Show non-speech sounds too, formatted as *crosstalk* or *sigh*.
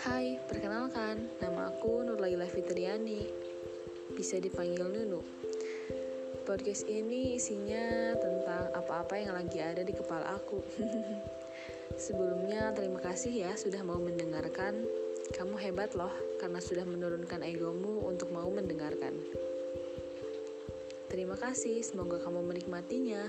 Hai, perkenalkan, nama aku Nurlaila Fitriani. Bisa dipanggil Nunu. Podcast ini isinya tentang apa-apa yang lagi ada di kepala aku. *laughs* Sebelumnya, terima kasih ya sudah mau mendengarkan. Kamu hebat loh, karena sudah menurunkan egomu untuk mau mendengarkan. Terima kasih, semoga kamu menikmatinya.